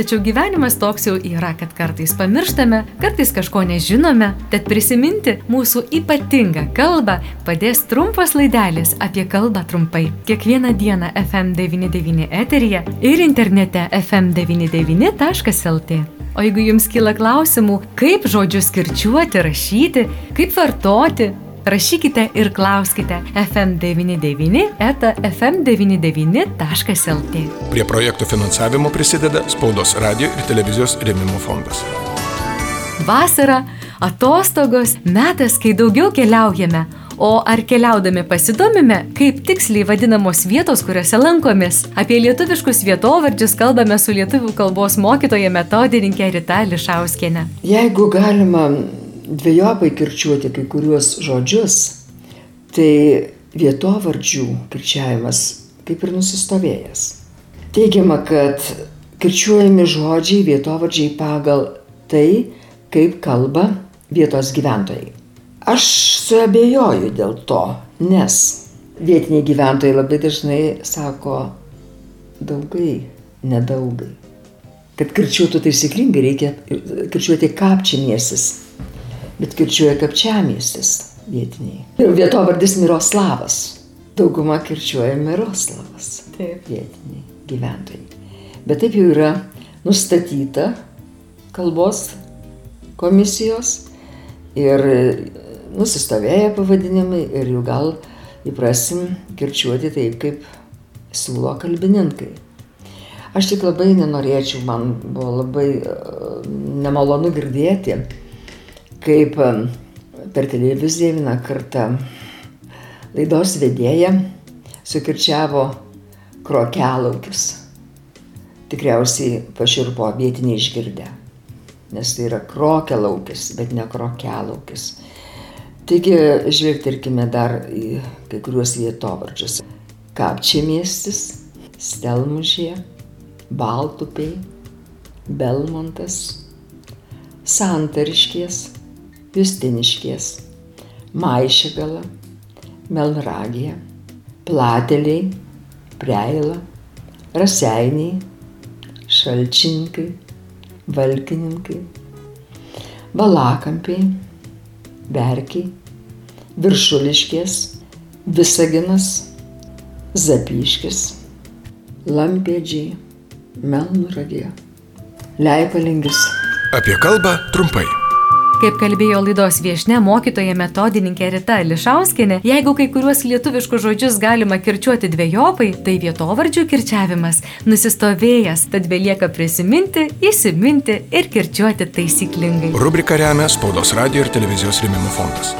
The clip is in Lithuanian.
Tačiau gyvenimas toks jau yra, kad kartais pamirštame, kartais kažko nežinome, tad prisiminti mūsų ypatingą kalbą padės trumpas laidelis apie kalbą trumpai. Kiekvieną dieną FM99 eteryje ir internete fm99.lt. O jeigu jums kyla klausimų, kaip žodžius kirčiuoti, rašyti, kaip vartoti, Rašykite ir klauskite FM99 eta fm99.lt. Prie projektų finansavimo prisideda Spaudos radio ir televizijos rėmimo fondas. Vasara, atostogos, metas, kai daugiau keliaujame. O ar keliaudami pasidomime, kaip tiksliai vadinamos vietos, kuriuose lankomės? Apie lietuviškus vietovardžius kalbame su lietuvių kalbos mokytoja metodininkė Rita Lišauskienė. Jeigu galima dviejopai kirčiuoti kai kuriuos žodžius, tai vietovardžių kirčiavimas kaip ir nusistovėjęs. Teigiama, kad kirčiuojami žodžiai vietovardžiai pagal tai, kaip kalba vietos gyventojai. Aš suabejoju dėl to, nes vietiniai gyventojai labai dažnai sako daugai, nedaugai. Kad kirčiuotų taisyklingai reikia kirčiuoti kapčinėsis bet kirčiuoja Kapčiamiestis vietiniai. Vietovardis Miroslavas. Dauguma kirčiuoja Miroslavas. Taip. Vietiniai gyventojai. Bet taip jau yra nustatyta kalbos komisijos ir nusistovėję pavadinimai ir jau gal įprasim kirčiuoti taip, kaip siūlo kalbininkai. Aš tik labai nenorėčiau, man buvo labai nemalonu girdėti, kaip per televiziją vieną kartą laidos vedėja sukirčiavo krokelaukius. Tikriausiai paširpo vietiniai išgirdę, nes tai yra krokelaukis, bet ne krokelaukis. Taigi žvelgtarkime dar į kai kuriuos vietovardžius. Kapčiamiestis, Stelmužė, Baltupiai, Belmontas, Santariškės, Justiniškės, Maišigala, Melragija, Plateliai, Preila, Raseiniai, Šalčininkai, Valkininkai, Valakampiai, Verkiai, Viršuliškės, Visaginas, Zapyškis, Lampėdžiai, Melnuragė, Leipalingis. Apie kalbą trumpai. Kaip kalbėjo laidos viešne mokytoja metodininkė Rita Lišauskinė, jeigu kai kuriuos lietuviškus žodžius galima kirčiuoti dviejopai, tai vietovardžių kirčiavimas nusistovėjęs, tad belieka prisiminti, įsiminti ir kirčiuoti taisyklingai. Rubrika remia Spaudos radio ir televizijos rėmimo fondas.